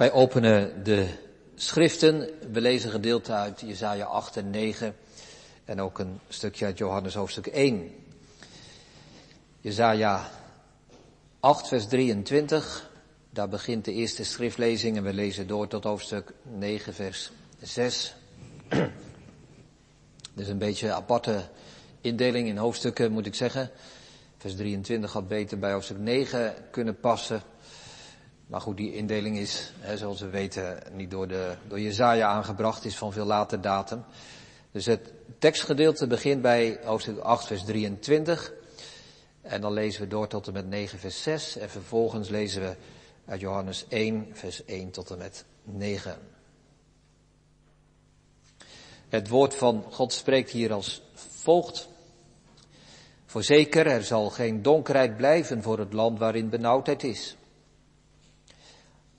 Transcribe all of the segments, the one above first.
Wij openen de schriften. We lezen gedeelte uit Jesaja 8 en 9 en ook een stukje uit Johannes hoofdstuk 1. Jesaja 8 vers 23. Daar begint de eerste schriftlezing en we lezen door tot hoofdstuk 9 vers 6. Dit is een beetje een aparte indeling in hoofdstukken moet ik zeggen. Vers 23 had beter bij hoofdstuk 9 kunnen passen. Maar goed, die indeling is, hè, zoals we weten, niet door, de, door Jezaja aangebracht, is van veel later datum. Dus het tekstgedeelte begint bij hoofdstuk 8, vers 23. En dan lezen we door tot en met 9, vers 6. En vervolgens lezen we uit Johannes 1, vers 1 tot en met 9. Het woord van God spreekt hier als volgt. Voorzeker, er zal geen donkerheid blijven voor het land waarin benauwdheid is.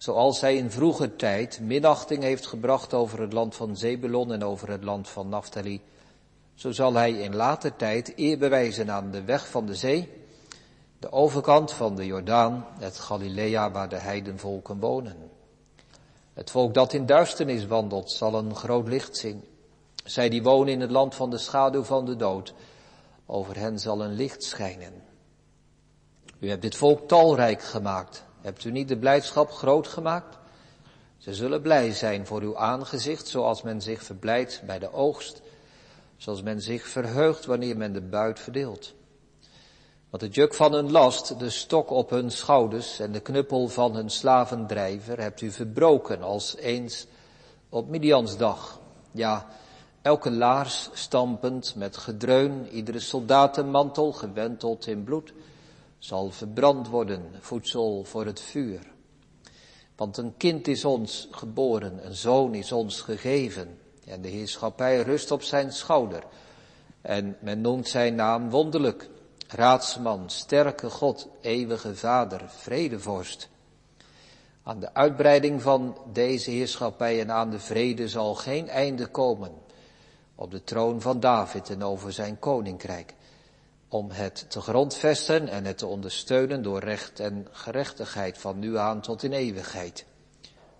Zoals hij in vroeger tijd minachting heeft gebracht over het land van Zebulon en over het land van Naphtali, zo zal hij in later tijd eer bewijzen aan de weg van de zee, de overkant van de Jordaan, het Galilea waar de heidenvolken wonen. Het volk dat in duisternis wandelt zal een groot licht zien. Zij die wonen in het land van de schaduw van de dood, over hen zal een licht schijnen. U hebt dit volk talrijk gemaakt. Hebt u niet de blijdschap groot gemaakt? Ze zullen blij zijn voor uw aangezicht, zoals men zich verblijdt bij de oogst, zoals men zich verheugt wanneer men de buit verdeelt. Want het juk van hun last, de stok op hun schouders en de knuppel van hun slavendrijver hebt u verbroken als eens op Midiansdag. Ja, elke laars stampend met gedreun, iedere soldatenmantel gewenteld in bloed, zal verbrand worden, voedsel voor het vuur. Want een kind is ons geboren, een zoon is ons gegeven, en de heerschappij rust op zijn schouder. En men noemt zijn naam wonderlijk, raadsman, sterke God, eeuwige vader, vredevorst. Aan de uitbreiding van deze heerschappij en aan de vrede zal geen einde komen op de troon van David en over zijn koninkrijk om het te grondvesten en het te ondersteunen door recht en gerechtigheid van nu aan tot in eeuwigheid.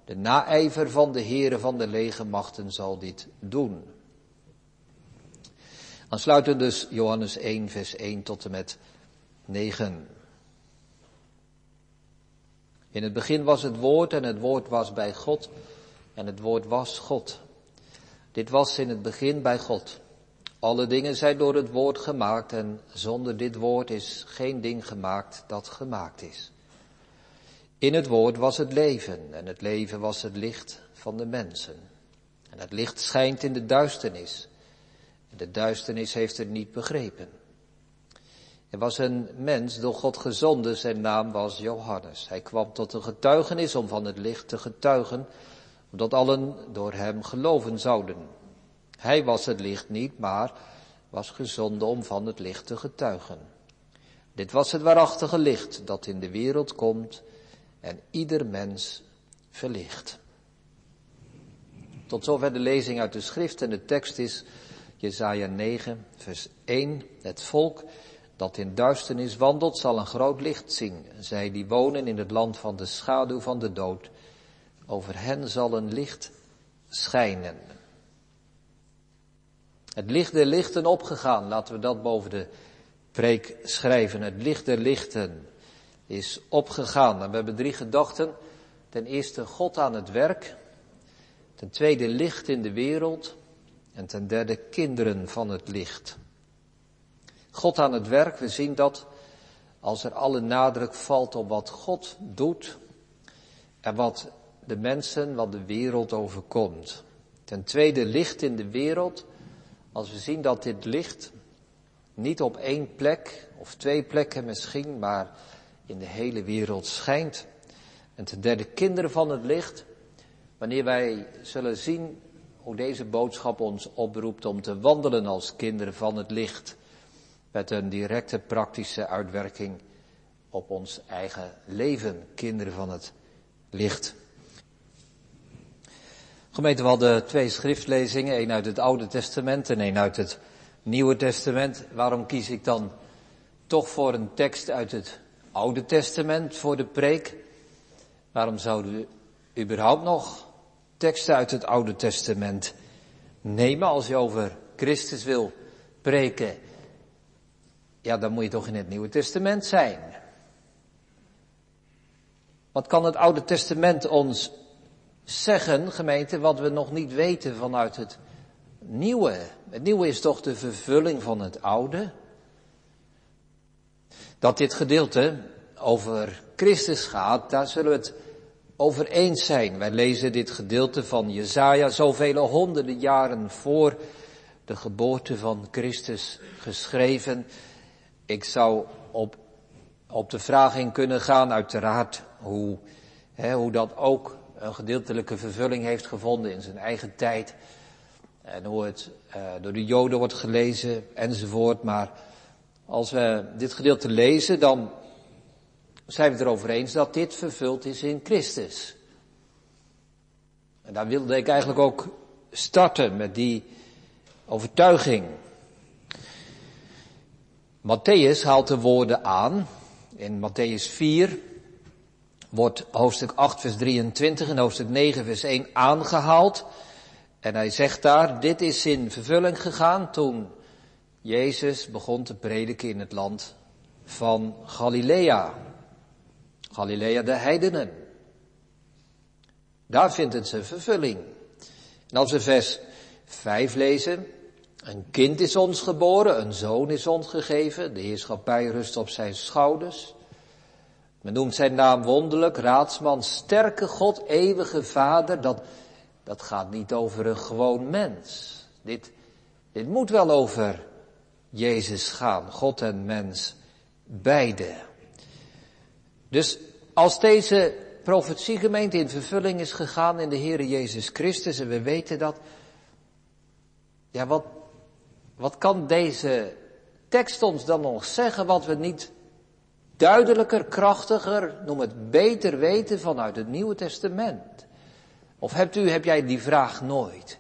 De naijver van de Heere van de legermachten zal dit doen. Aansluitend dus Johannes 1 vers 1 tot en met 9. In het begin was het woord en het woord was bij God en het woord was God. Dit was in het begin bij God. Alle dingen zijn door het woord gemaakt en zonder dit woord is geen ding gemaakt dat gemaakt is. In het woord was het leven en het leven was het licht van de mensen. En het licht schijnt in de duisternis. En de duisternis heeft het niet begrepen. Er was een mens door God gezonden, zijn naam was Johannes. Hij kwam tot een getuigenis om van het licht te getuigen, omdat allen door hem geloven zouden. Hij was het licht niet, maar was gezonden om van het licht te getuigen. Dit was het waarachtige licht dat in de wereld komt en ieder mens verlicht. Tot zover de lezing uit de schrift en de tekst is Jesaja 9 vers 1. Het volk dat in duisternis wandelt zal een groot licht zien. Zij die wonen in het land van de schaduw van de dood, over hen zal een licht schijnen. Het licht der lichten opgegaan, laten we dat boven de preek schrijven. Het licht der lichten is opgegaan. En we hebben drie gedachten. Ten eerste God aan het werk. Ten tweede licht in de wereld. En ten derde kinderen van het licht. God aan het werk, we zien dat als er alle nadruk valt op wat God doet en wat de mensen, wat de wereld overkomt. Ten tweede licht in de wereld, als we zien dat dit licht niet op één plek of twee plekken misschien, maar in de hele wereld schijnt. En ten derde kinderen van het licht, wanneer wij zullen zien hoe deze boodschap ons oproept om te wandelen als kinderen van het licht, met een directe praktische uitwerking op ons eigen leven, kinderen van het licht. Gemeente, we hadden twee schriftlezingen, één uit het Oude Testament en één uit het Nieuwe Testament. Waarom kies ik dan toch voor een tekst uit het Oude Testament voor de preek? Waarom zouden überhaupt nog teksten uit het Oude Testament nemen als je over Christus wil preken? Ja, dan moet je toch in het Nieuwe Testament zijn. Wat kan het Oude Testament ons zeggen, gemeente, wat we nog niet weten vanuit het Nieuwe? Het Nieuwe is toch de vervulling van het Oude? Dat dit gedeelte over Christus gaat, daar zullen we het over eens zijn. Wij lezen dit gedeelte van Jezaja zoveel honderden jaren voor de geboorte van Christus geschreven. Ik zou op, op de vraag in kunnen gaan, uiteraard, hoe, hè, hoe dat ook een gedeeltelijke vervulling heeft gevonden in zijn eigen tijd. En hoe het uh, door de Joden wordt gelezen enzovoort. Maar als we dit gedeelte lezen, dan zijn we het erover eens dat dit vervuld is in Christus. En daar wilde ik eigenlijk ook starten met die overtuiging. Matthäus haalt de woorden aan. In Matthäus 4 wordt hoofdstuk 8 vers 23 en hoofdstuk 9 vers 1 aangehaald. En hij zegt daar, dit is in vervulling gegaan toen Jezus begon te prediken in het land van Galilea. Galilea de heidenen. Daar vindt het zijn vervulling. En als we vers 5 lezen, een kind is ons geboren, een zoon is ons gegeven, de heerschappij rust op zijn schouders. Men noemt zijn naam wonderlijk, raadsman, sterke God, eeuwige vader. Dat, dat gaat niet over een gewoon mens. Dit, dit moet wel over Jezus gaan, God en mens, beide. Dus als deze profetiegemeente in vervulling is gegaan in de Heere Jezus Christus en we weten dat, ja wat, wat kan deze tekst ons dan nog zeggen wat we niet duidelijker, krachtiger, noem het beter weten vanuit het Nieuwe Testament? Of hebt u, heb jij die vraag nooit?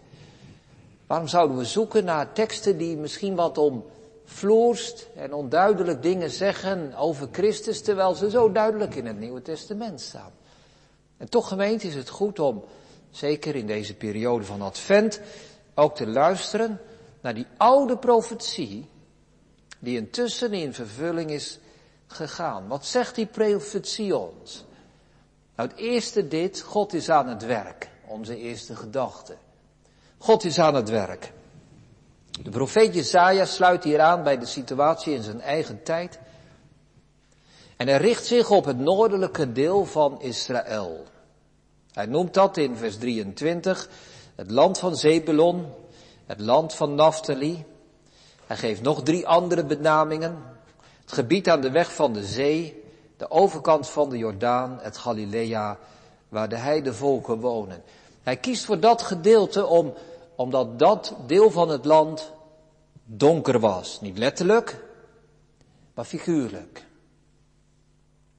Waarom zouden we zoeken naar teksten die misschien wat om vloerst en onduidelijk dingen zeggen over Christus, terwijl ze zo duidelijk in het Nieuwe Testament staan. En toch gemeente is het goed om, zeker in deze periode van Advent, ook te luisteren naar die oude profetie, die intussen in vervulling is gegaan. Wat zegt die profetie ons? Nou, het eerste dit, God is aan het werk, onze eerste gedachte. God is aan het werk. De profeet Jezaja sluit hier aan bij de situatie in zijn eigen tijd. En hij richt zich op het noordelijke deel van Israël. Hij noemt dat in vers 23 het land van Zebulon, het land van Naphtali. Hij geeft nog drie andere benamingen. Het gebied aan de weg van de zee, de overkant van de Jordaan, het Galilea, waar de heidevolken wonen. Hij kiest voor dat gedeelte om omdat dat deel van het land donker was. Niet letterlijk, maar figuurlijk.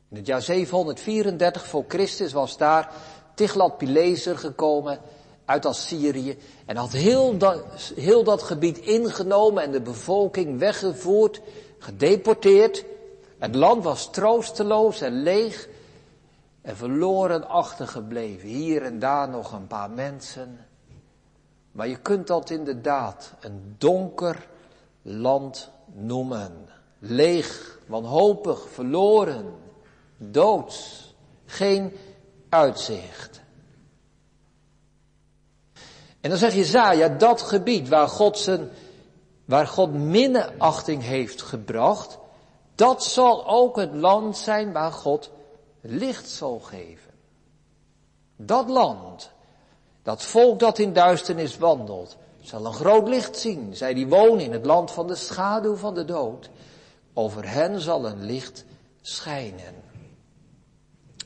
In het jaar 734 voor Christus was daar Tiglat-Pileser gekomen uit Assyrië en had heel dat, heel dat gebied ingenomen en de bevolking weggevoerd, gedeporteerd. Het land was troosteloos en leeg en verloren achtergebleven. Hier en daar nog een paar mensen. Maar je kunt dat inderdaad een donker land noemen. Leeg, wanhopig, verloren, doods, geen uitzicht. En dan zeg je, Zaja, dat gebied waar God zijn, waar God minachting heeft gebracht, dat zal ook het land zijn waar God licht zal geven. Dat land, dat volk dat in duisternis wandelt, zal een groot licht zien. Zij die wonen in het land van de schaduw van de dood, over hen zal een licht schijnen.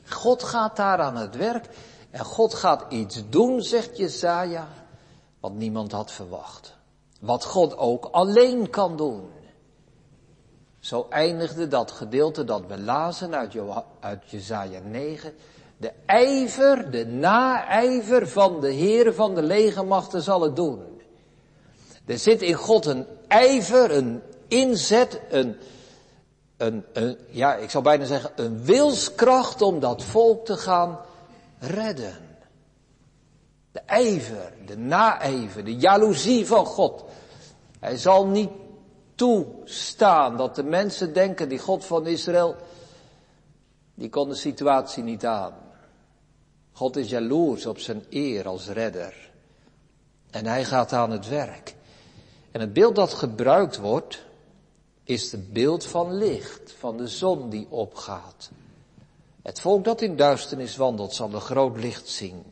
God gaat daar aan het werk en God gaat iets doen, zegt Jezaja, wat niemand had verwacht. Wat God ook alleen kan doen. Zo eindigde dat gedeelte dat we lazen uit, uit Jezaja 9 de ijver, de naijver van de Heer van de legermachten zal het doen. Er zit in God een ijver, een inzet, een, een, een, ja, ik zou bijna zeggen, een wilskracht om dat volk te gaan redden. De ijver, de naijver, de jaloezie van God. Hij zal niet toestaan dat de mensen denken, die God van Israël, die kon de situatie niet aan. God is jaloers op zijn eer als redder. En hij gaat aan het werk. En het beeld dat gebruikt wordt, is het beeld van licht, van de zon die opgaat. Het volk dat in duisternis wandelt zal een groot licht zien.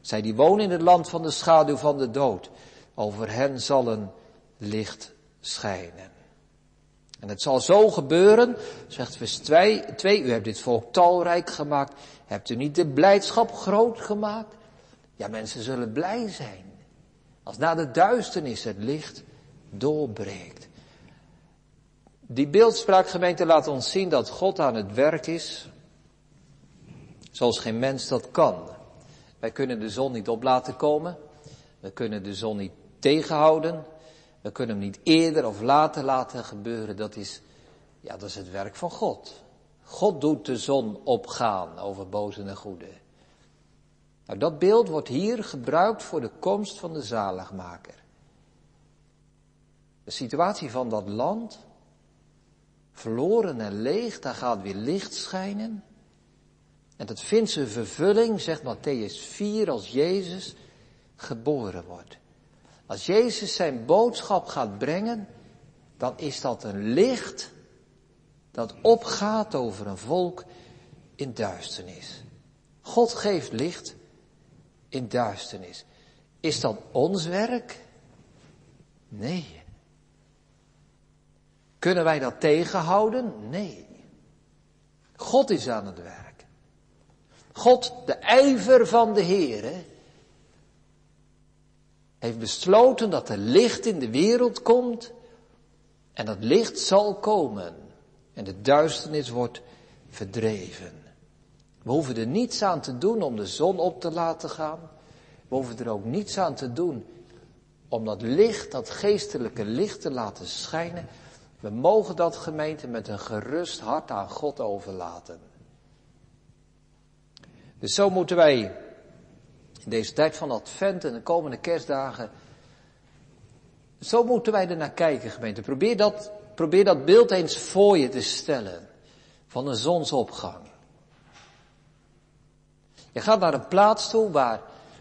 Zij die wonen in het land van de schaduw van de dood, over hen zal een licht schijnen. En het zal zo gebeuren, zegt vers 2, 2, u hebt dit volk talrijk gemaakt, hebt u niet de blijdschap groot gemaakt? Ja, mensen zullen blij zijn. Als na de duisternis het licht doorbreekt. Die beeldspraakgemeente laat ons zien dat God aan het werk is, zoals geen mens dat kan. Wij kunnen de zon niet op laten komen, we kunnen de zon niet tegenhouden, we kunnen hem niet eerder of later laten gebeuren. Dat is, ja, dat is het werk van God. God doet de zon opgaan over boze en goede. Nou, dat beeld wordt hier gebruikt voor de komst van de zaligmaker. De situatie van dat land, verloren en leeg, daar gaat weer licht schijnen. En dat vindt zijn vervulling, zegt Matthäus 4, als Jezus geboren wordt. Als Jezus zijn boodschap gaat brengen, dan is dat een licht dat opgaat over een volk in duisternis. God geeft licht in duisternis. Is dat ons werk? Nee. Kunnen wij dat tegenhouden? Nee. God is aan het werk. God, de ijver van de Heer, heeft besloten dat er licht in de wereld komt en dat licht zal komen en de duisternis wordt verdreven. We hoeven er niets aan te doen om de zon op te laten gaan. We hoeven er ook niets aan te doen om dat licht, dat geestelijke licht te laten schijnen. We mogen dat gemeente met een gerust hart aan God overlaten. Dus zo moeten wij in deze tijd van Advent en de komende kerstdagen, zo moeten wij er naar kijken gemeente. Probeer dat, probeer dat beeld eens voor je te stellen van een zonsopgang. Je gaat naar een plaats toe waar,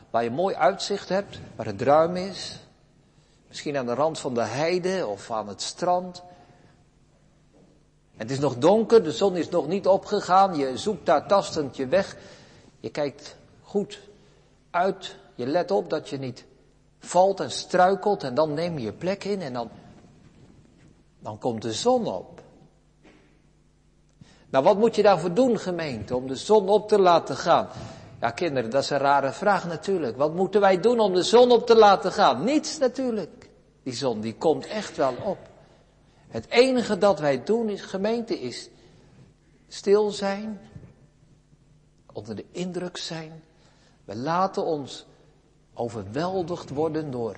waar je mooi uitzicht hebt, waar het ruim is. Misschien aan de rand van de heide of aan het strand. Het is nog donker, de zon is nog niet opgegaan. Je zoekt daar tastend je weg. Je kijkt goed uit. Je let op dat je niet valt en struikelt en dan neem je je plek in en dan, dan komt de zon op. Nou, wat moet je daarvoor doen, gemeente, om de zon op te laten gaan? Ja, kinderen, dat is een rare vraag natuurlijk. Wat moeten wij doen om de zon op te laten gaan? Niets natuurlijk. Die zon, die komt echt wel op. Het enige dat wij doen, is, gemeente, is stil zijn, onder de indruk zijn. We laten ons overweldigd worden door,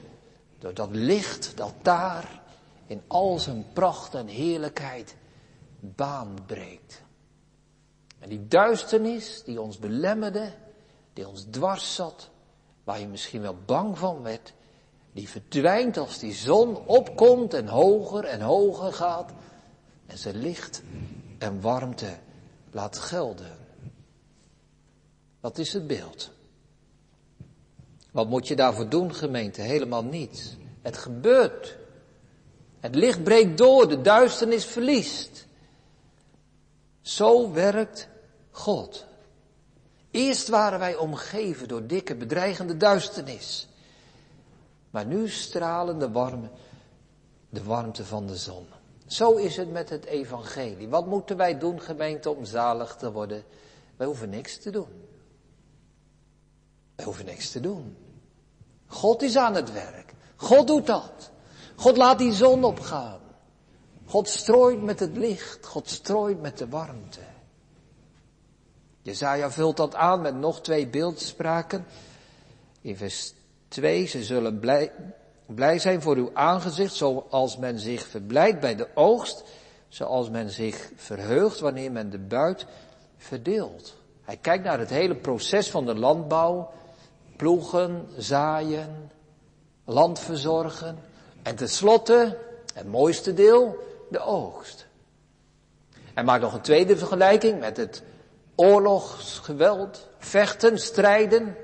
door dat licht dat daar in al zijn pracht en heerlijkheid baan breekt. En die duisternis die ons belemmerde, die ons dwars zat, waar je misschien wel bang van werd, die verdwijnt als die zon opkomt en hoger en hoger gaat en ze licht en warmte laat gelden. Wat is het beeld? Wat moet je daarvoor doen, gemeente? Helemaal niets. Het gebeurt. Het licht breekt door, de duisternis verliest. Zo werkt God. Eerst waren wij omgeven door dikke, bedreigende duisternis. Maar nu stralen de, warme, de warmte van de zon. Zo is het met het evangelie. Wat moeten wij doen, gemeente, om zalig te worden? Wij hoeven niks te doen. Wij hoeven niks te doen. God is aan het werk. God doet dat. God laat die zon opgaan. God strooit met het licht. God strooit met de warmte. Jezaja vult dat aan met nog twee beeldspraken. In vers 2, ze zullen blij, blij zijn voor uw aangezicht, zoals men zich verblijdt bij de oogst, zoals men zich verheugt wanneer men de buit verdeelt. Hij kijkt naar het hele proces van de landbouw, Ploegen, zaaien, land verzorgen. En tenslotte, het mooiste deel, de oogst. Hij maakt nog een tweede vergelijking met het oorlogsgeweld, vechten, strijden,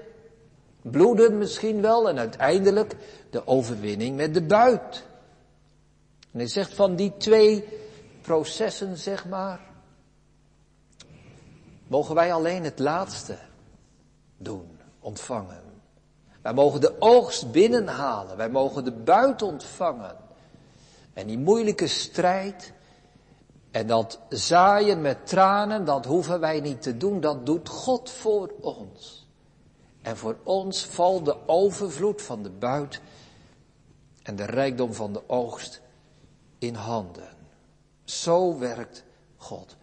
bloeden misschien wel en uiteindelijk de overwinning met de buit. En hij zegt van die twee processen, zeg maar, mogen wij alleen het laatste doen, ontvangen. Wij mogen de oogst binnenhalen, wij mogen de buit ontvangen. En die moeilijke strijd en dat zaaien met tranen, dat hoeven wij niet te doen, dat doet God voor ons. En voor ons valt de overvloed van de buit en de rijkdom van de oogst in handen. Zo werkt God.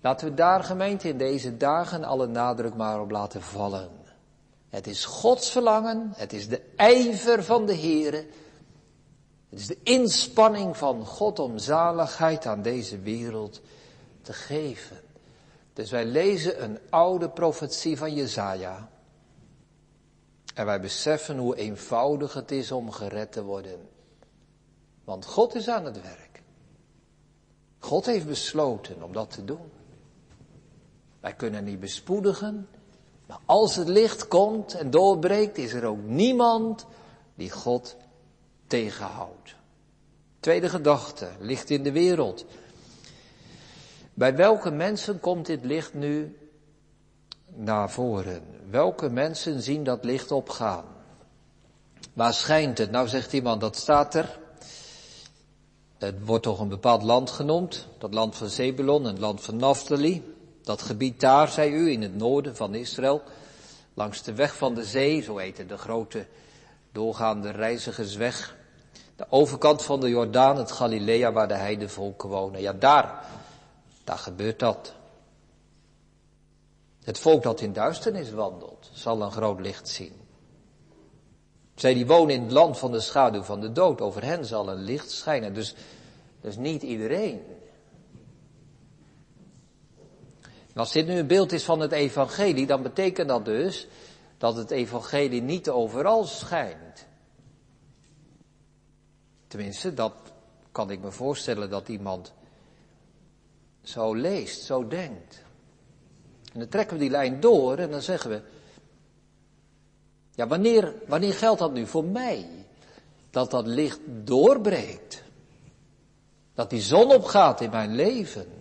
Laten we daar gemeente in deze dagen alle nadruk maar op laten vallen. Het is Gods verlangen, het is de ijver van de Here, het is de inspanning van God om zaligheid aan deze wereld te geven. Dus wij lezen een oude profetie van Jezaja. En wij beseffen hoe eenvoudig het is om gered te worden. Want God is aan het werk. God heeft besloten om dat te doen. Wij kunnen niet bespoedigen, maar als het licht komt en doorbreekt, is er ook niemand die God tegenhoudt. Tweede gedachte, licht in de wereld. Bij welke mensen komt dit licht nu naar voren? Welke mensen zien dat licht opgaan? Waar schijnt het? Nou zegt iemand, dat staat er. Het wordt toch een bepaald land genoemd, dat land van Zebulon, het land van Naphtali. Dat gebied daar, zei u, in het noorden van Israël, langs de weg van de zee, zo heette de grote doorgaande reizigersweg. De overkant van de Jordaan, het Galilea, waar de heidevolken wonen. Ja, daar, daar gebeurt dat. Het volk dat in duisternis wandelt, zal een groot licht zien. Zij die wonen in het land van de schaduw van de dood, over hen zal een licht schijnen. Dus, dus niet iedereen. En als dit nu een beeld is van het evangelie, dan betekent dat dus dat het evangelie niet overal schijnt. Tenminste, dat kan ik me voorstellen dat iemand zo leest, zo denkt. En dan trekken we die lijn door en dan zeggen we, ja, wanneer, wanneer geldt dat nu voor mij? Dat dat licht doorbreekt. Dat die zon opgaat in mijn leven.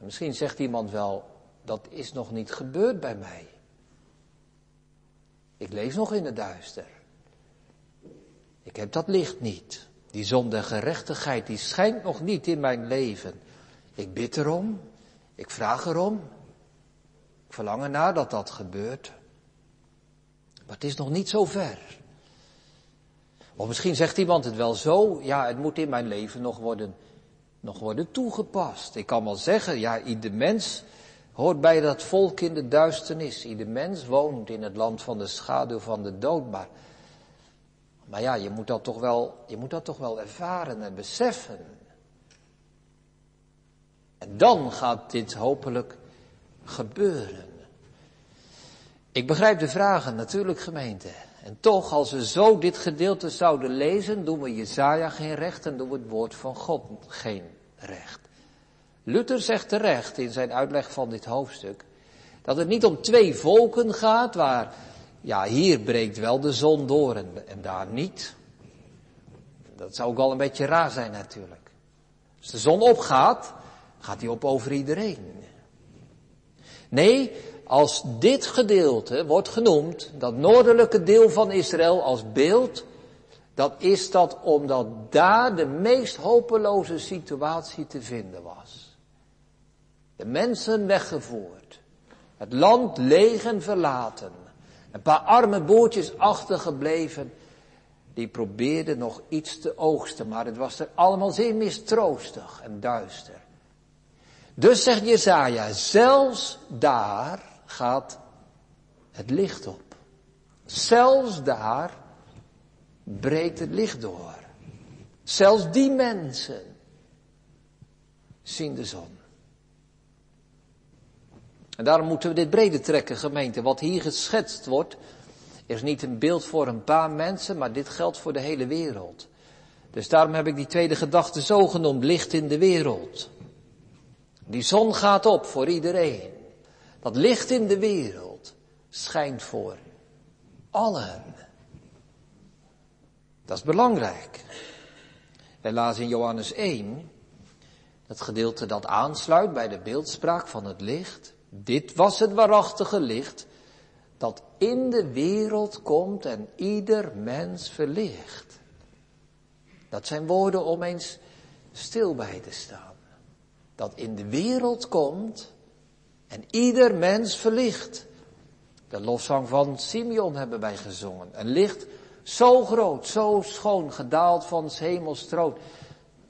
Misschien zegt iemand wel, dat is nog niet gebeurd bij mij. Ik leef nog in het duister. Ik heb dat licht niet. Die zon der gerechtigheid, die schijnt nog niet in mijn leven. Ik bid erom. Ik vraag erom. Ik verlang ernaar dat dat gebeurt. Maar het is nog niet zo ver. Of misschien zegt iemand het wel zo, ja, het moet in mijn leven nog worden, nog worden toegepast. Ik kan wel zeggen, ja, ieder mens hoort bij dat volk in de duisternis. Ieder mens woont in het land van de schaduw van de dood, maar, maar ja, je moet dat toch wel, je moet dat toch wel ervaren en beseffen. En dan gaat dit hopelijk gebeuren. Ik begrijp de vragen, natuurlijk gemeente. En toch, als we zo dit gedeelte zouden lezen, doen we Jezaja geen recht en doen we het woord van God geen recht. Luther zegt terecht in zijn uitleg van dit hoofdstuk, dat het niet om twee volken gaat, waar, ja, hier breekt wel de zon door en, en daar niet. Dat zou ook wel een beetje raar zijn natuurlijk. Als de zon opgaat, gaat die op over iedereen. Nee, als dit gedeelte wordt genoemd, dat noordelijke deel van Israël als beeld, dan is dat omdat daar de meest hopeloze situatie te vinden was. De mensen weggevoerd, het land leeg en verlaten, een paar arme boertjes achtergebleven, die probeerden nog iets te oogsten, maar het was er allemaal zeer mistroostig en duister. Dus zegt Jezaja, zelfs daar gaat het licht op. Zelfs daar breekt het licht door. Zelfs die mensen zien de zon. En daarom moeten we dit breder trekken, gemeente. Wat hier geschetst wordt, is niet een beeld voor een paar mensen, maar dit geldt voor de hele wereld. Dus daarom heb ik die tweede gedachte zo genoemd, licht in de wereld. Die zon gaat op voor iedereen. Dat licht in de wereld schijnt voor allen. Dat is belangrijk. Wij lazen in Johannes 1, het gedeelte dat aansluit bij de beeldspraak van het licht. Dit was het waarachtige licht dat in de wereld komt en ieder mens verlicht. Dat zijn woorden om eens stil bij te staan. Dat in de wereld komt en ieder mens verlicht. De lofzang van Simeon hebben wij gezongen. Een licht zo groot, zo schoon, gedaald van hemels troon,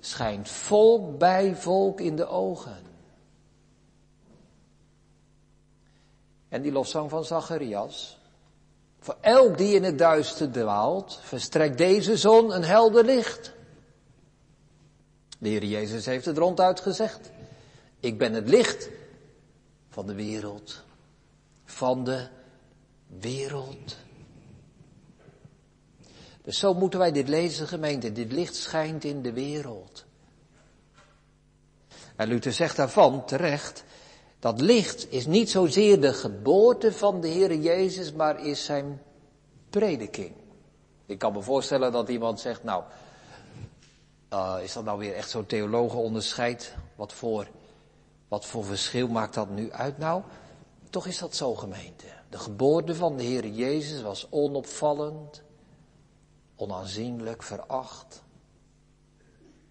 schijnt volk bij volk in de ogen. En die lofzang van Zacharias. Voor elk die in het duister dwaalt, verstrekt deze zon een helder licht. De Heer Jezus heeft het ronduit gezegd. Ik ben het licht van de wereld. Van de wereld. Dus zo moeten wij dit lezen, gemeente. Dit licht schijnt in de wereld. En Luther zegt daarvan terecht, dat licht is niet zozeer de geboorte van de Heer Jezus, maar is zijn prediking. Ik kan me voorstellen dat iemand zegt, nou, uh, is dat nou weer echt zo'n theologenonderscheid? Wat voor, wat voor verschil maakt dat nu uit? Nou, toch is dat zo gemeente. De geboorte van de Heer Jezus was onopvallend, onaanzienlijk, veracht.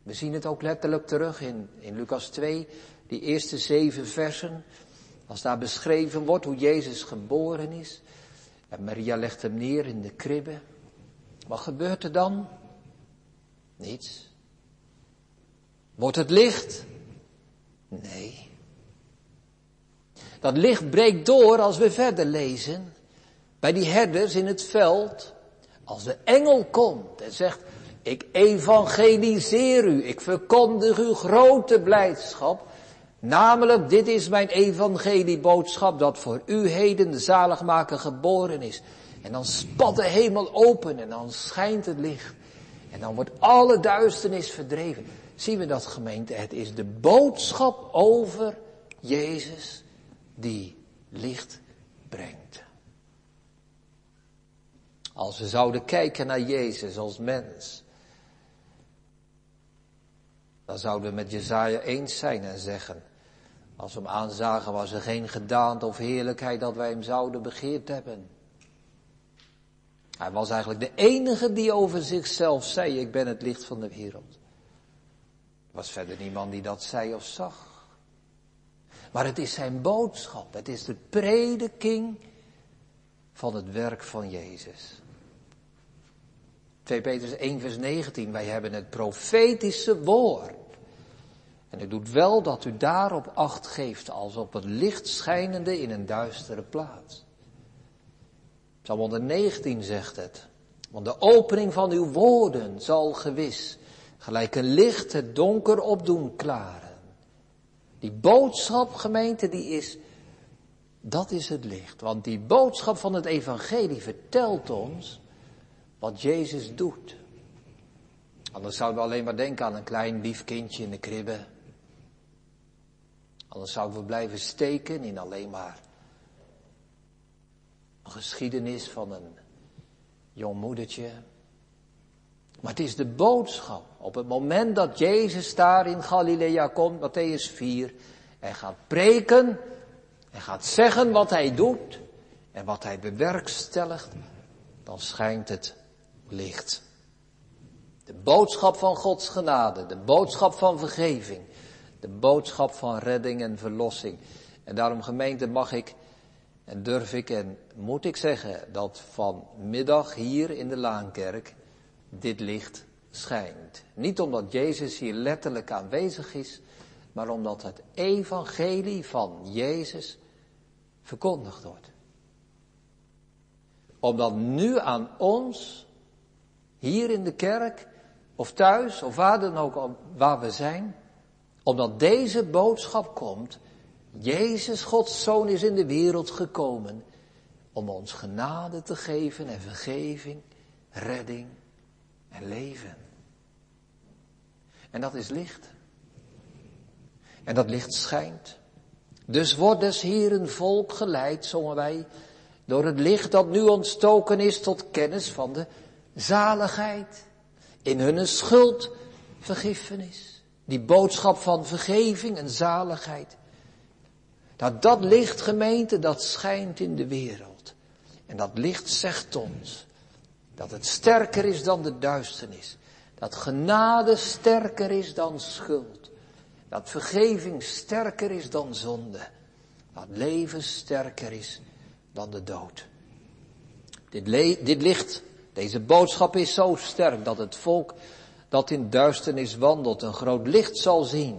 We zien het ook letterlijk terug in, in Lucas 2, die eerste zeven versen. Als daar beschreven wordt hoe Jezus geboren is. En Maria legt hem neer in de kribbe. Wat gebeurt er dan? Niets. Wordt het licht? Nee. Dat licht breekt door als we verder lezen. Bij die herders in het veld. Als de engel komt en zegt, ik evangeliseer u, ik verkondig u grote blijdschap. Namelijk, dit is mijn evangelieboodschap dat voor u heden de zaligmaker geboren is. En dan spat de hemel open en dan schijnt het licht. En dan wordt alle duisternis verdreven. Zien we dat gemeente? Het is de boodschap over Jezus die licht brengt. Als we zouden kijken naar Jezus als mens, dan zouden we met Jezaja eens zijn en zeggen, als we hem aanzagen was er geen gedaante of heerlijkheid dat wij hem zouden begeerd hebben. Hij was eigenlijk de enige die over zichzelf zei, ik ben het licht van de wereld. Er was verder niemand die dat zei of zag. Maar het is zijn boodschap, het is de prediking van het werk van Jezus. 2 Petrus 1 vers 19, wij hebben het profetische woord. En u doet wel dat u daarop acht geeft als op het licht schijnende in een duistere plaats. Psalm 119 zegt het. Want de opening van uw woorden zal gewis gelijk een licht het donker opdoen klaren. Die boodschap, gemeente, die is, dat is het licht. Want die boodschap van het evangelie vertelt ons wat Jezus doet. Anders zouden we alleen maar denken aan een klein lief kindje in de kribbe. Anders zouden we blijven steken in alleen maar een geschiedenis van een jong moedertje. Maar het is de boodschap. Op het moment dat Jezus daar in Galilea komt, Matthäus 4, en gaat preken en gaat zeggen wat hij doet en wat hij bewerkstelligt, dan schijnt het licht. De boodschap van Gods genade, de boodschap van vergeving, de boodschap van redding en verlossing. En daarom gemeente mag ik en durf ik en moet ik zeggen dat vanmiddag hier in de Laankerk dit licht schijnt. Niet omdat Jezus hier letterlijk aanwezig is, maar omdat het evangelie van Jezus verkondigd wordt. Omdat nu aan ons, hier in de kerk, of thuis, of waar dan ook waar we zijn, omdat deze boodschap komt, Jezus, Gods Zoon, is in de wereld gekomen om ons genade te geven en vergeving, redding en leven. En dat is licht. En dat licht schijnt. Dus wordt hier een volk geleid, zongen wij, door het licht dat nu ontstoken is tot kennis van de zaligheid. In hun schuld vergiffenis. Die boodschap van vergeving en zaligheid. Dat dat licht gemeente, dat schijnt in de wereld. En dat licht zegt ons dat het sterker is dan de duisternis. Dat genade sterker is dan schuld. Dat vergeving sterker is dan zonde. Dat leven sterker is dan de dood. Dit, dit licht, deze boodschap is zo sterk dat het volk dat in duisternis wandelt een groot licht zal zien.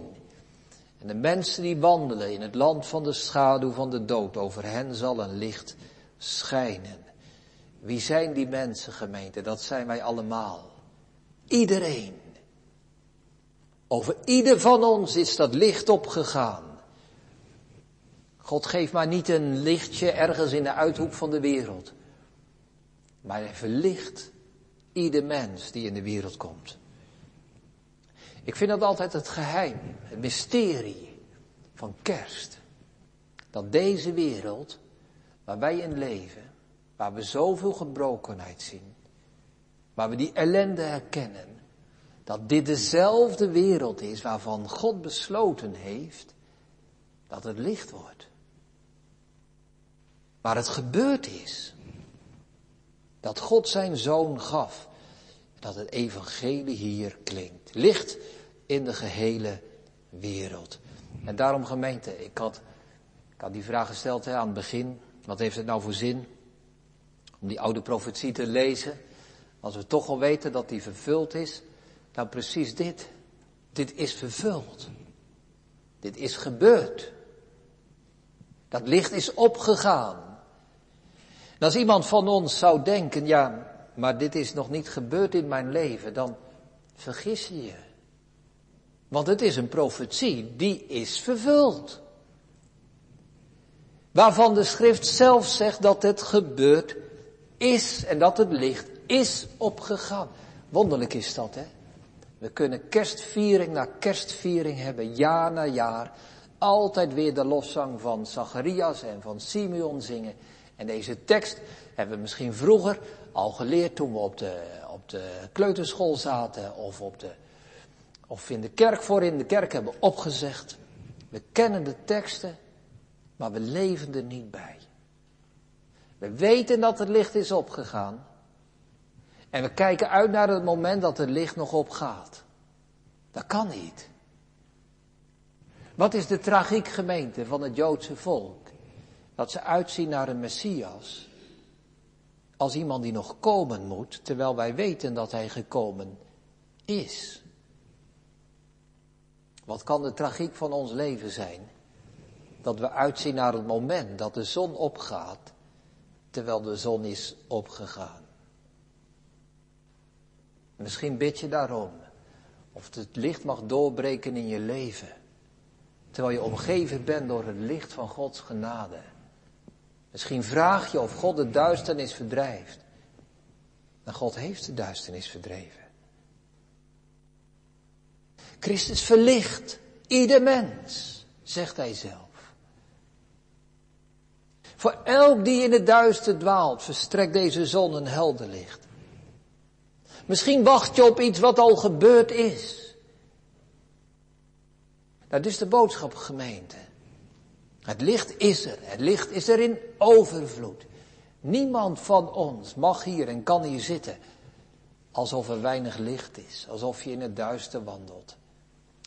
En de mensen die wandelen in het land van de schaduw van de dood, over hen zal een licht schijnen. Wie zijn die mensen, gemeente? Dat zijn wij allemaal. Iedereen. Over ieder van ons is dat licht opgegaan. God geeft maar niet een lichtje ergens in de uithoek van de wereld. Maar hij verlicht ieder mens die in de wereld komt. Ik vind dat altijd het geheim, het mysterie van kerst. Dat deze wereld, waar wij in leven, waar we zoveel gebrokenheid zien, waar we die ellende herkennen, dat dit dezelfde wereld is waarvan God besloten heeft dat het licht wordt. Waar het gebeurd is. Dat God zijn zoon gaf. Dat het evangelie hier klinkt. Licht in de gehele wereld. En daarom gemeente, ik had, ik had die vraag gesteld hè, aan het begin. Wat heeft het nou voor zin? Om die oude profetie te lezen. Als we toch al weten dat die vervuld is. Nou precies dit. Dit is vervuld. Dit is gebeurd. Dat licht is opgegaan. En als iemand van ons zou denken, ja, maar dit is nog niet gebeurd in mijn leven, dan vergis je je. Want het is een profetie die is vervuld. Waarvan de schrift zelf zegt dat het gebeurd is en dat het licht is opgegaan. Wonderlijk is dat, hè? We kunnen kerstviering na kerstviering hebben, jaar na jaar. Altijd weer de lofzang van Zacharias en van Simeon zingen. En deze tekst hebben we misschien vroeger al geleerd toen we op de, op de kleuterschool zaten of, op de, of in de kerk voor in de kerk hebben opgezegd. We kennen de teksten, maar we leven er niet bij. We weten dat het licht is opgegaan. En we kijken uit naar het moment dat het licht nog opgaat. Dat kan niet. Wat is de tragiek gemeente van het Joodse volk? Dat ze uitzien naar een Messias. Als iemand die nog komen moet, terwijl wij weten dat hij gekomen is. Wat kan de tragiek van ons leven zijn? Dat we uitzien naar het moment dat de zon opgaat, terwijl de zon is opgegaan. Misschien bid je daarom. Of het licht mag doorbreken in je leven. Terwijl je omgeven bent door het licht van Gods genade. Misschien vraag je of God de duisternis verdrijft. En God heeft de duisternis verdreven. Christus verlicht ieder mens, zegt hij zelf. Voor elk die in het duister dwaalt, verstrekt deze zon een helder licht. Misschien wacht je op iets wat al gebeurd is. Dat is de boodschap gemeente. Het licht is er. Het licht is er in overvloed. Niemand van ons mag hier en kan hier zitten alsof er weinig licht is. Alsof je in het duister wandelt.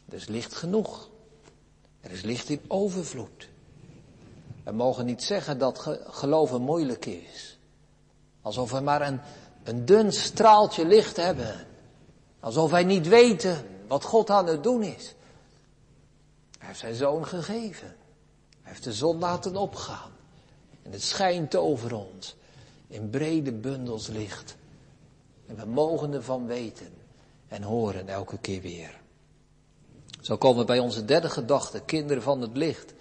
Er is licht genoeg. Er is licht in overvloed. We mogen niet zeggen dat geloven moeilijk is. Alsof we maar een, een dun straaltje licht hebben. Alsof wij niet weten wat God aan het doen is. Hij heeft zijn zoon gegeven. Hij heeft de zon laten opgaan. En het schijnt over ons in brede bundels licht. En we mogen ervan weten en horen elke keer weer. Zo komen we bij onze derde gedachte, kinderen van het licht.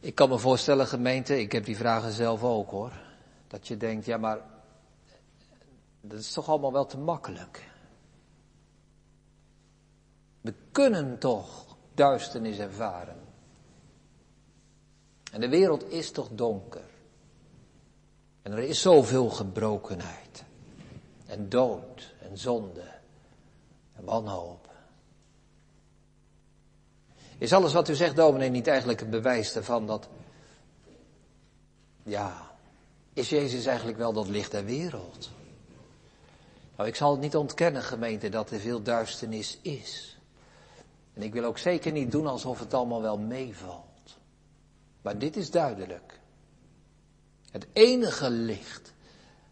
Ik kan me voorstellen, gemeente, ik heb die vragen zelf ook hoor. Dat je denkt, ja maar, dat is toch allemaal wel te makkelijk. We kunnen toch duisternis ervaren. En de wereld is toch donker. En er is zoveel gebrokenheid. En dood en zonde en wanhoop. Is alles wat u zegt, dominee, niet eigenlijk een bewijs ervan dat, ja, is Jezus eigenlijk wel dat licht der wereld? Nou, ik zal het niet ontkennen, gemeente, dat er veel duisternis is. En ik wil ook zeker niet doen alsof het allemaal wel meevalt. Maar dit is duidelijk. Het enige licht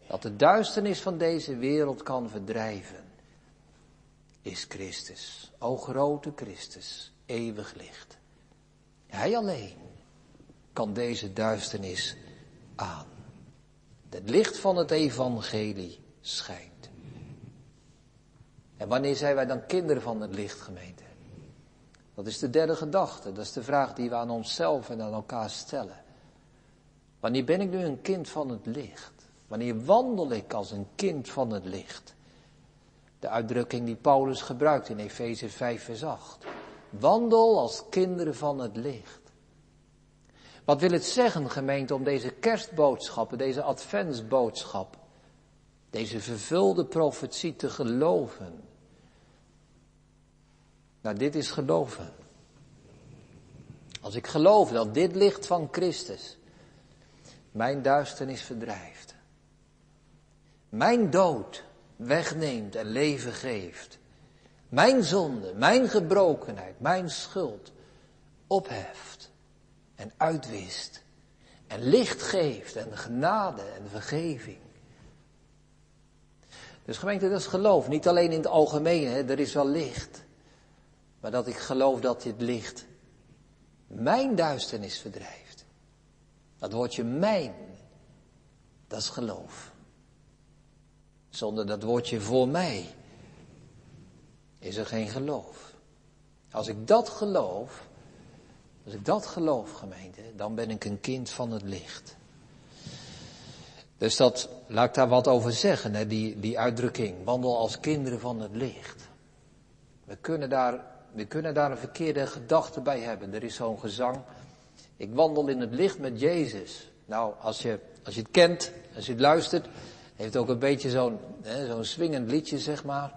dat de duisternis van deze wereld kan verdrijven, is Christus. O grote Christus, eeuwig licht. Hij alleen kan deze duisternis aan. Het licht van het evangelie schijnt. En wanneer zijn wij dan kinderen van het licht, gemeente? Dat is de derde gedachte. Dat is de vraag die we aan onszelf en aan elkaar stellen. Wanneer ben ik nu een kind van het licht? Wanneer wandel ik als een kind van het licht? De uitdrukking die Paulus gebruikt in Efeze 5, vers 8. Wandel als kinderen van het licht. Wat wil het zeggen, gemeente, om deze kerstboodschappen, deze adventsboodschap, deze vervulde profetie te geloven? Nou, dit is geloven. Als ik geloof dat dit licht van Christus mijn duisternis verdrijft, mijn dood wegneemt en leven geeft, mijn zonde, mijn gebrokenheid, mijn schuld opheft en uitwist en licht geeft en genade en vergeving. Dus gemeente, dat is geloof. Niet alleen in het algemeen, hè, er is wel licht. Maar dat ik geloof dat dit licht mijn duisternis verdrijft. Dat woordje mijn, dat is geloof. Zonder dat woordje voor mij is er geen geloof. Als ik dat geloof, als ik dat geloof, gemeente, dan ben ik een kind van het licht. Dus dat, laat ik daar wat over zeggen, hè, die, die uitdrukking, wandel als kinderen van het licht. We kunnen daar we kunnen daar een verkeerde gedachte bij hebben. Er is zo'n gezang. Ik wandel in het licht met Jezus. Nou, als je, als je het kent, als je het luistert, heeft het ook een beetje zo'n zo'n swingend liedje, zeg maar.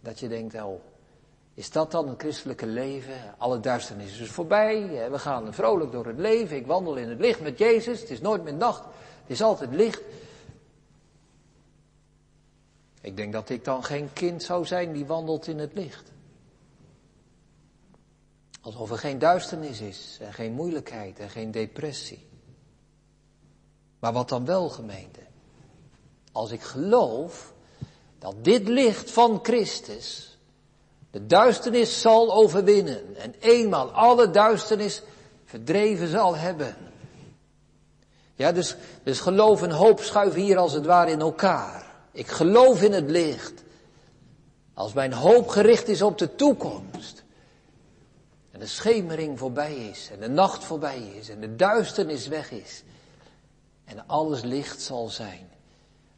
Dat je denkt, oh, is dat dan een christelijke leven? Alle duisternis is voorbij. We gaan vrolijk door het leven. Ik wandel in het licht met Jezus. Het is nooit meer nacht. Het is altijd licht. Ik denk dat ik dan geen kind zou zijn die wandelt in het licht. Alsof er geen duisternis is en geen moeilijkheid en geen depressie. Maar wat dan wel, gemeente? Als ik geloof dat dit licht van Christus de duisternis zal overwinnen en eenmaal alle duisternis verdreven zal hebben. Ja, dus, dus geloof en hoop schuiven hier als het ware in elkaar. Ik geloof in het licht. Als mijn hoop gericht is op de toekomst, en de schemering voorbij is. En de nacht voorbij is. En de duisternis weg is. En alles licht zal zijn.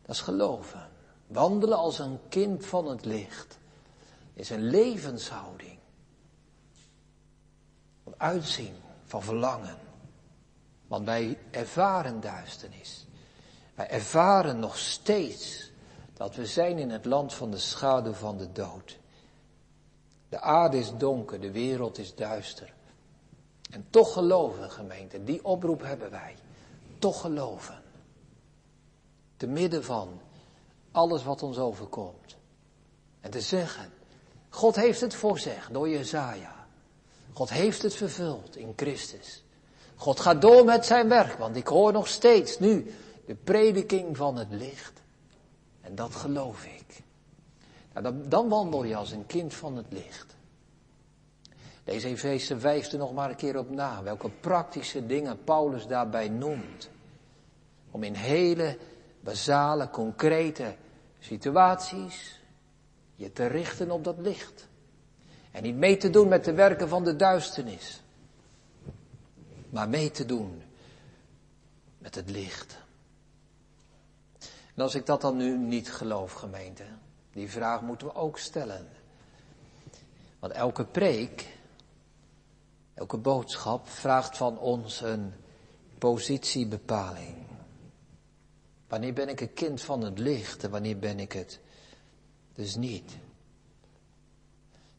Dat is geloven. Wandelen als een kind van het licht. Is een levenshouding. Van uitzien. Van verlangen. Want wij ervaren duisternis. Wij ervaren nog steeds dat we zijn in het land van de schaduw van de dood. De aarde is donker, de wereld is duister. En toch geloven, gemeente, die oproep hebben wij. Toch geloven. Te midden van alles wat ons overkomt. En te zeggen, God heeft het voorzegd door Jezaja. God heeft het vervuld in Christus. God gaat door met zijn werk, want ik hoor nog steeds nu de prediking van het licht. En dat geloof ik. Nou, dan, dan wandel je als een kind van het licht. Deze Efeze er nog maar een keer op na, welke praktische dingen Paulus daarbij noemt. Om in hele basale, concrete situaties je te richten op dat licht. En niet mee te doen met de werken van de duisternis. maar mee te doen met het licht. En als ik dat dan nu niet geloof, gemeente, die vraag moeten we ook stellen. Want elke preek, elke boodschap vraagt van ons een positiebepaling. Wanneer ben ik een kind van het licht en wanneer ben ik het dus niet?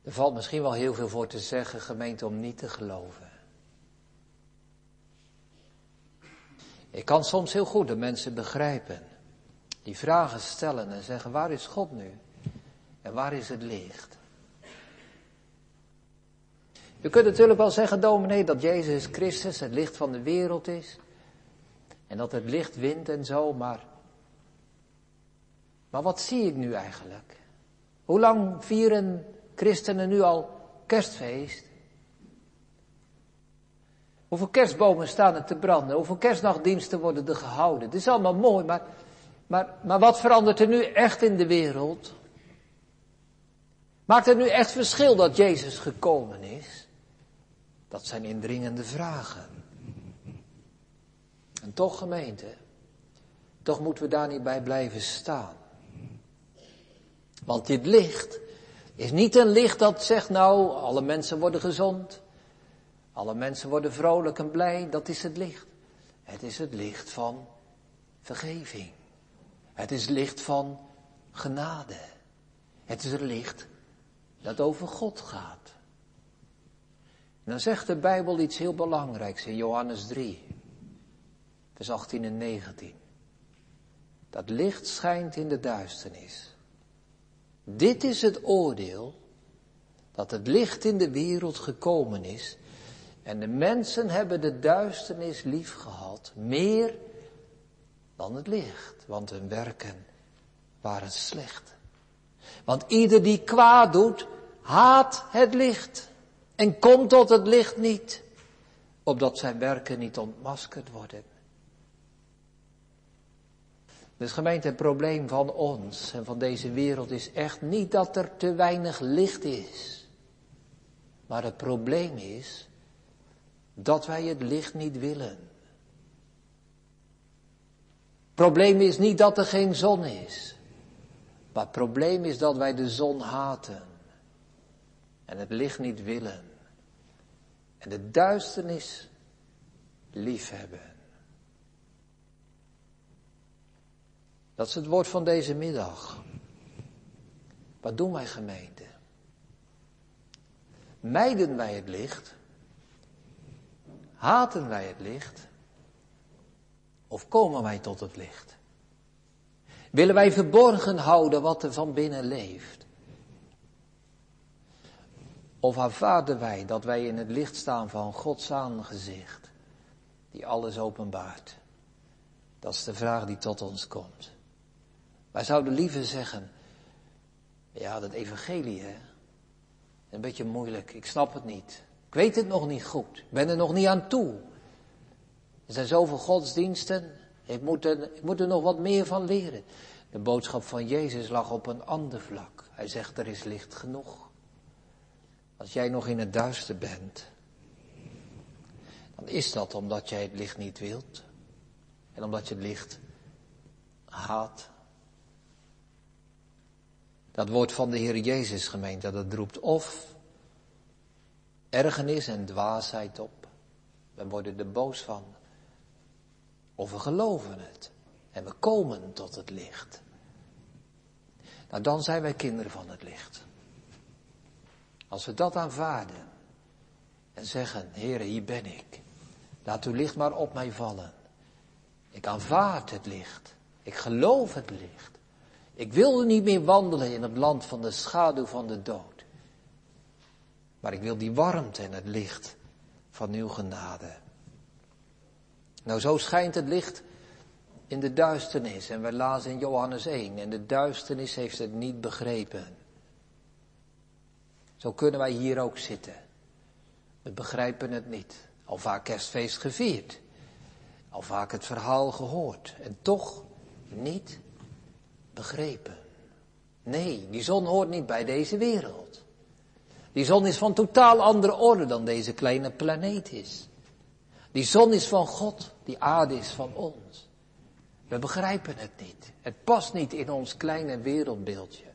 Er valt misschien wel heel veel voor te zeggen, gemeente, om niet te geloven. Ik kan soms heel goed de mensen begrijpen. Die vragen stellen en zeggen, waar is God nu? En waar is het licht? Je kunt natuurlijk wel zeggen, dominee, dat Jezus Christus het licht van de wereld is. En dat het licht wint en zo, maar. Maar wat zie ik nu eigenlijk? Hoe lang vieren christenen nu al kerstfeest? Hoeveel kerstbomen staan er te branden? Hoeveel kerstnachtdiensten worden er gehouden? Het is allemaal mooi, maar, maar, maar wat verandert er nu echt in de wereld? Maakt het nu echt verschil dat Jezus gekomen is? Dat zijn indringende vragen. En toch gemeente, toch moeten we daar niet bij blijven staan. Want dit licht is niet een licht dat zegt nou, alle mensen worden gezond. Alle mensen worden vrolijk en blij, dat is het licht. Het is het licht van vergeving. Het is het licht van genade. Het is het licht dat over God gaat. En dan zegt de Bijbel iets heel belangrijks in Johannes 3, vers 18 en 19. Dat licht schijnt in de duisternis. Dit is het oordeel dat het licht in de wereld gekomen is en de mensen hebben de duisternis lief gehad, meer dan het licht, want hun werken waren slecht. Want ieder die kwaad doet, haat het licht en komt tot het licht niet, opdat zijn werken niet ontmaskerd worden. Dus gemeente, het probleem van ons en van deze wereld is echt niet dat er te weinig licht is. Maar het probleem is dat wij het licht niet willen. Het probleem is niet dat er geen zon is. Maar het probleem is dat wij de zon haten. En het licht niet willen. En de duisternis liefhebben. Dat is het woord van deze middag. Wat doen wij gemeente? Mijden wij het licht? Haten wij het licht? Of komen wij tot het licht? Willen wij verborgen houden wat er van binnen leeft? Of aanvaarden wij dat wij in het licht staan van Gods aangezicht, die alles openbaart? Dat is de vraag die tot ons komt. Wij zouden liever zeggen, ja, dat evangelie, hè, een beetje moeilijk, ik snap het niet. Ik weet het nog niet goed. Ik ben er nog niet aan toe. Er zijn zoveel godsdiensten. Ik moet, er, ik moet er nog wat meer van leren. De boodschap van Jezus lag op een ander vlak. Hij zegt, er is licht genoeg. Als jij nog in het duister bent, dan is dat omdat jij het licht niet wilt. En omdat je het licht haat. Dat woord van de Heer Jezus gemeente, dat roept of ergernis en dwaasheid op. We worden er boos van. Of we geloven het. En we komen tot het licht. Nou, dan zijn wij kinderen van het licht. Als we dat aanvaarden en zeggen, Heer, hier ben ik. Laat uw licht maar op mij vallen. Ik aanvaard het licht. Ik geloof het licht. Ik wil niet meer wandelen in het land van de schaduw van de dood. Maar ik wil die warmte en het licht van uw genade. Nou, zo schijnt het licht in de duisternis. En we lazen in Johannes 1. En de duisternis heeft het niet begrepen. Zo kunnen wij hier ook zitten. We begrijpen het niet. Al vaak kerstfeest gevierd. Al vaak het verhaal gehoord. En toch niet begrepen. Nee, die zon hoort niet bij deze wereld. Die zon is van totaal andere orde dan deze kleine planeet is. Die zon is van God, die aarde is van ons. We begrijpen het niet. Het past niet in ons kleine wereldbeeldje.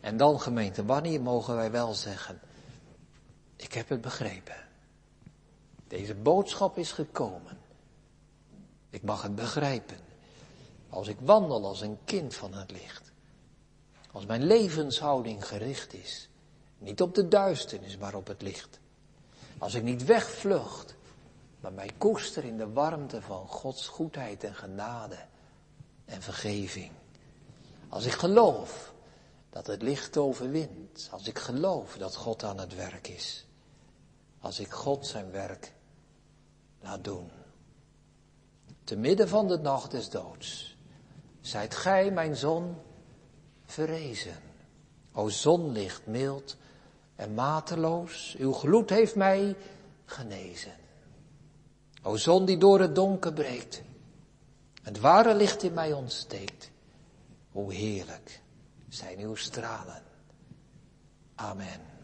En dan gemeente, wanneer mogen wij wel zeggen, ik heb het begrepen. Deze boodschap is gekomen. Ik mag het begrijpen. Als ik wandel als een kind van het licht. Als mijn levenshouding gericht is. Niet op de duisternis, maar op het licht. Als ik niet wegvlucht, maar mij koester in de warmte van Gods goedheid en genade en vergeving. Als ik geloof dat het licht overwint. Als ik geloof dat God aan het werk is. Als ik God zijn werk laat doen. Te midden van de nacht des doods. Zijt gij, mijn zon, verrezen. O zonlicht mild en mateloos, uw gloed heeft mij genezen. O zon die door het donker breekt, het ware licht in mij ontsteekt. Hoe heerlijk zijn uw stralen. Amen.